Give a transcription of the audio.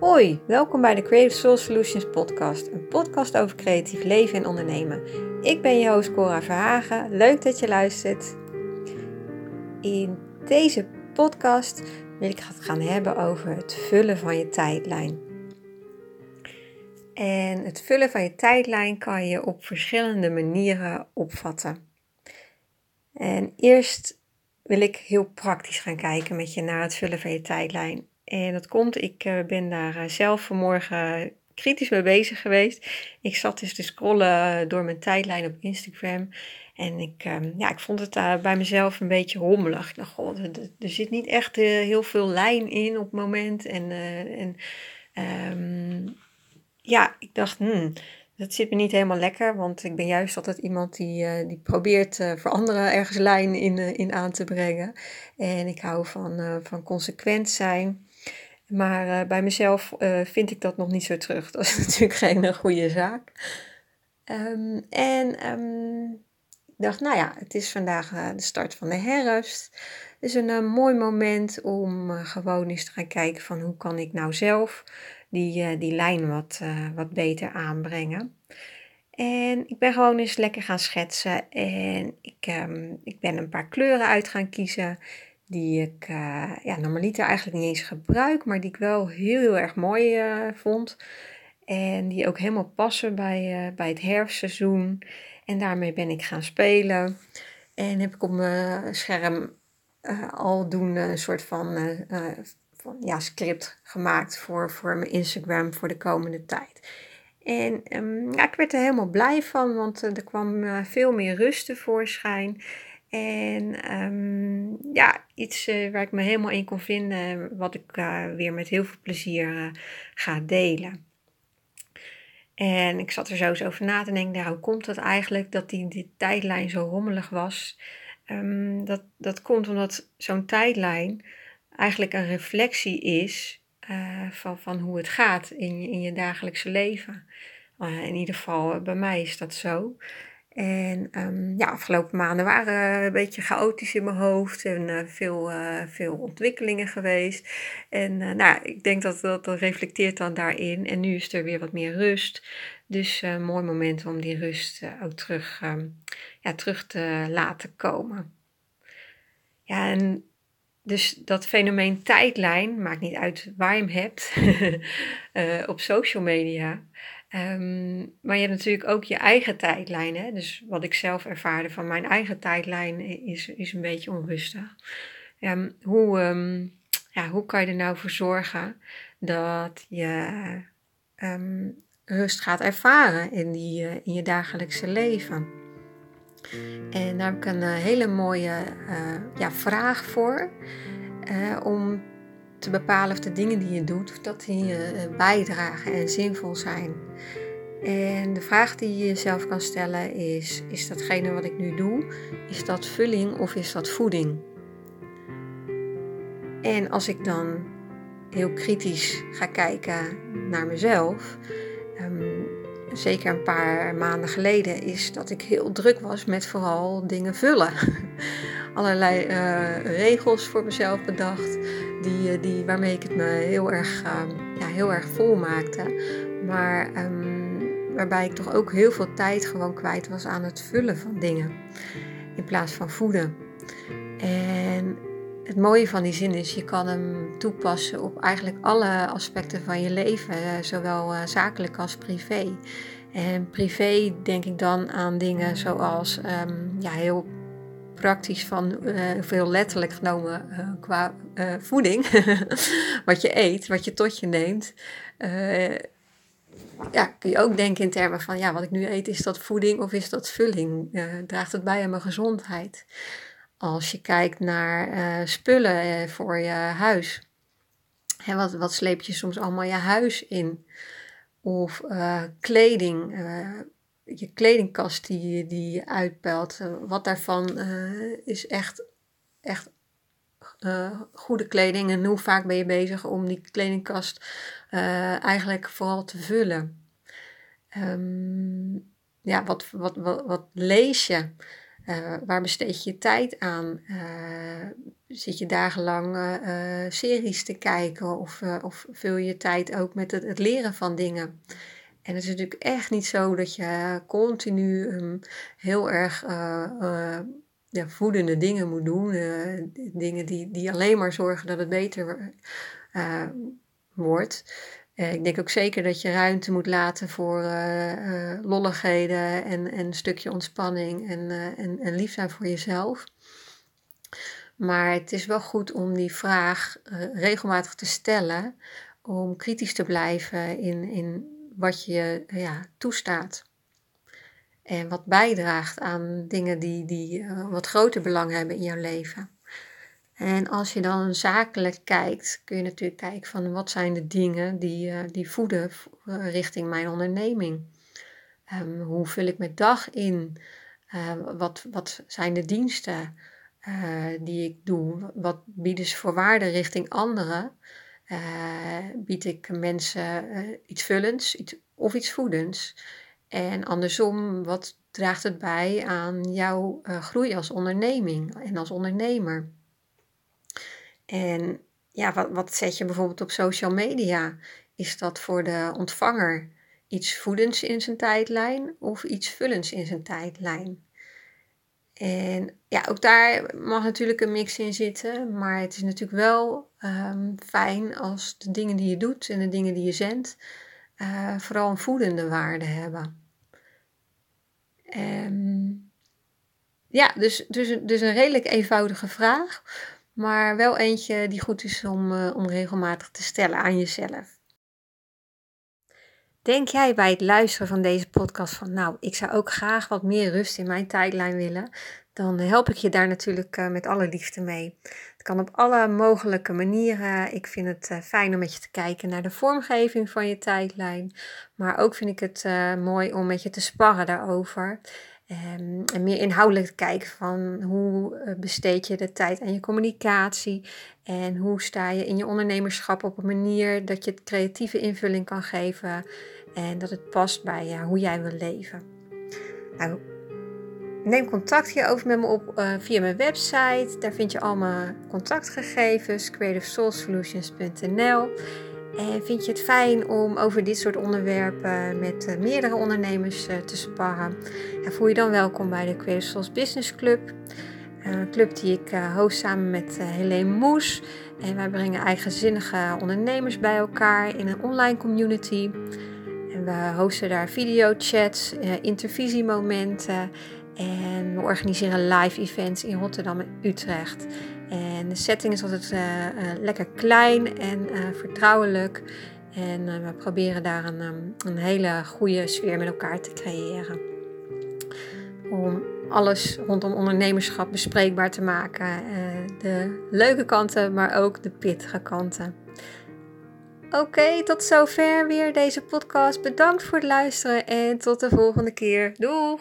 Hoi, welkom bij de Creative Soul Solutions podcast, een podcast over creatief leven en ondernemen. Ik ben je host Cora Verhagen, leuk dat je luistert. In deze podcast wil ik het gaan hebben over het vullen van je tijdlijn. En het vullen van je tijdlijn kan je op verschillende manieren opvatten. En eerst wil ik heel praktisch gaan kijken met je naar het vullen van je tijdlijn. En dat komt, ik eh, ben daar eh, zelf vanmorgen kritisch mee bezig geweest. Ik zat dus te scrollen door mijn tijdlijn op Instagram. En ik, ehm, ja, ik vond het daar bij mezelf een beetje rommelig. Ik dacht, god, er, zit niet echt eh, heel veel lijn in op het moment. En, en um, ja, ik dacht, hmm, dat zit me niet helemaal lekker. Want ik ben juist altijd iemand die, die probeert voor anderen ergens lijn in, in aan te brengen. En ik hou van, van consequent zijn. Maar uh, bij mezelf uh, vind ik dat nog niet zo terug. Dat is natuurlijk geen goede zaak. Um, en um, ik dacht, nou ja, het is vandaag de start van de herfst. Het is een mooi moment om gewoon eens te gaan kijken van hoe kan ik nou zelf die, die lijn wat, wat beter aanbrengen. En ik ben gewoon eens lekker gaan schetsen. En ik, um, ik ben een paar kleuren uit gaan kiezen die ik uh, ja, normaliter eigenlijk niet eens gebruik, maar die ik wel heel, heel erg mooi uh, vond. En die ook helemaal passen bij, uh, bij het herfstseizoen. En daarmee ben ik gaan spelen. En heb ik op mijn scherm al doen een soort van, van ja, script gemaakt voor, voor mijn Instagram voor de komende tijd. En um, ja, ik werd er helemaal blij van, want er kwam veel meer rust tevoorschijn. En um, ja, iets uh, waar ik me helemaal in kon vinden, wat ik uh, weer met heel veel plezier uh, ga delen. En ik zat er zo eens over na te denken, nou, hoe komt het eigenlijk dat die, die tijdlijn zo rommelig was? Um, dat, dat komt omdat zo'n tijdlijn eigenlijk een reflectie is van, van hoe het gaat in in je dagelijkse leven. in ieder geval bij mij is dat zo. En um, ja, afgelopen maanden waren een beetje chaotisch in mijn hoofd en uh, veel, uh, veel ontwikkelingen geweest. En uh, nou, ik denk dat, dat reflecteert dan daarin. En nu is er weer wat meer rust. Dus een mooi moment om die rust ook terug, um, ja, terug te laten komen. Ja, en dus dat fenomeen tijdlijn, maakt niet uit waar je hem hebt, op social media. Um, maar je hebt natuurlijk ook je eigen tijdlijn. Hè? Dus wat ik zelf ervaarde van mijn eigen tijdlijn is, is een beetje onrustig. Um, hoe, um, ja, hoe kan je er nou voor zorgen dat je rust gaat ervaren in, die, uh, in je dagelijkse leven? En daar heb ik een uh, hele mooie uh, ja, vraag voor. om te bepalen of de dingen die je doet, dat die uh, bijdragen en zinvol zijn. En de vraag die je jezelf kan stellen is, is datgene wat ik nu doe, is dat vulling of is dat voeding? En als ik dan heel kritisch ga kijken naar mezelf, um, zeker een paar maanden geleden, is dat ik heel druk was met vooral dingen vullen. Allerlei uh, regels voor mezelf bedacht die, eh, die, waarmee ik het me heel erg, uh, ja, heel erg vol maakte. Maar um, waarbij ik toch ook heel veel tijd gewoon kwijt was aan het vullen van dingen. In plaats van voeden. En het mooie van die zin is, je kan hem toepassen op eigenlijk alle aspecten van je leven, eh, zowel zakelijk als privé. En privé denk ik dan aan dingen zoals um, ja, heel praktisch van uh, veel letterlijk genomen uh, qua uh, voeding. wat je eet, wat je tot je neemt. ja, kun je ook denken in termen van, ja, wat ik nu eet, is dat voeding of is dat vulling? draagt het bij aan mijn gezondheid? Als je kijkt naar spullen voor je huis. Hè, wat, wat sleep je soms allemaal je huis in? Of kleding je kledingkast die, die je uitpelt. Eh, wat daarvan uh, is echt, echt uh, goede kleding en hoe vaak ben je bezig om die kledingkast eigenlijk vooral te vullen. Um, ja, wat, wat, wat, wat lees je? waar besteed je tijd aan? zit je dagenlang series te kijken of, of vul je tijd ook met het, leren van dingen? En het is natuurlijk echt niet zo dat je continu um, heel erg ja, voedende dingen moet doen. dingen die, die alleen maar zorgen dat het beter wordt. Ik denk ook zeker dat je ruimte moet laten voor lolligheden en, en een stukje ontspanning en, en, en lief zijn voor jezelf. Maar het is wel goed om die vraag regelmatig te stellen, om kritisch te blijven in, in wat je ja, toestaat. En wat bijdraagt aan dingen die, die wat groter belang hebben in jouw leven. En als je dan zakelijk kijkt, kun je natuurlijk kijken van wat zijn de dingen die, uh, die voeden uh, richting mijn onderneming. Um, hoe vul ik mijn dag in? Uh, wat, wat zijn de diensten die ik doe? Wat bieden ze voor waarde richting anderen? Bied ik mensen iets vullends iets, of iets voedends? En andersom, wat draagt het bij aan jouw groei als onderneming en als ondernemer? En ja, wat, wat zet je bijvoorbeeld op social media? Is dat voor de ontvanger iets voedends in zijn tijdlijn of iets vullends in zijn tijdlijn? En ja, ook daar mag natuurlijk een mix in zitten, maar het is natuurlijk wel um, fijn als de dingen die je doet en de dingen die je zendt uh, vooral een voedende waarde hebben. Um, ja, dus, dus, dus een redelijk eenvoudige vraag. Maar wel eentje die goed is om, uh, om regelmatig te stellen aan jezelf. Denk jij bij het luisteren van deze podcast van, nou, ik zou ook graag wat meer rust in mijn tijdlijn willen? Dan help ik je daar natuurlijk uh, met alle liefde mee. Het kan op alle mogelijke manieren. Ik vind het uh, fijn om met je te kijken naar de vormgeving van je tijdlijn. Maar ook vind ik het mooi om met je te sparren daarover. Um, en meer inhoudelijk kijken van hoe eh, besteed je de tijd aan je communicatie en hoe sta je in je ondernemerschap op een manier dat je het creatieve invulling kan geven en dat het past bij ja, hoe jij wil leven. Nou, neem contact hierover met me op uh, via mijn website. Daar vind je al mijn contactgegevens, creativesoulsolutions.nl. En vind je het fijn om over dit soort onderwerpen met uh, meerdere ondernemers te sparren? Ja, voel je dan welkom bij de Creative Souls Business Club. Een club die ik host samen met Helene Moes. En wij brengen eigenzinnige ondernemers bij elkaar in een online community. We hosten daar videochats, intervisiemomenten. En we organiseren live events in Rotterdam en Utrecht. En de setting is altijd uh, uh, lekker klein en vertrouwelijk. En we proberen daar een, um, een hele goede sfeer met elkaar te creëren. Om alles rondom ondernemerschap bespreekbaar te maken. de leuke kanten, maar ook de pittige kanten. Oké, tot zover weer deze podcast. Bedankt voor het luisteren en tot de volgende keer. Doeg!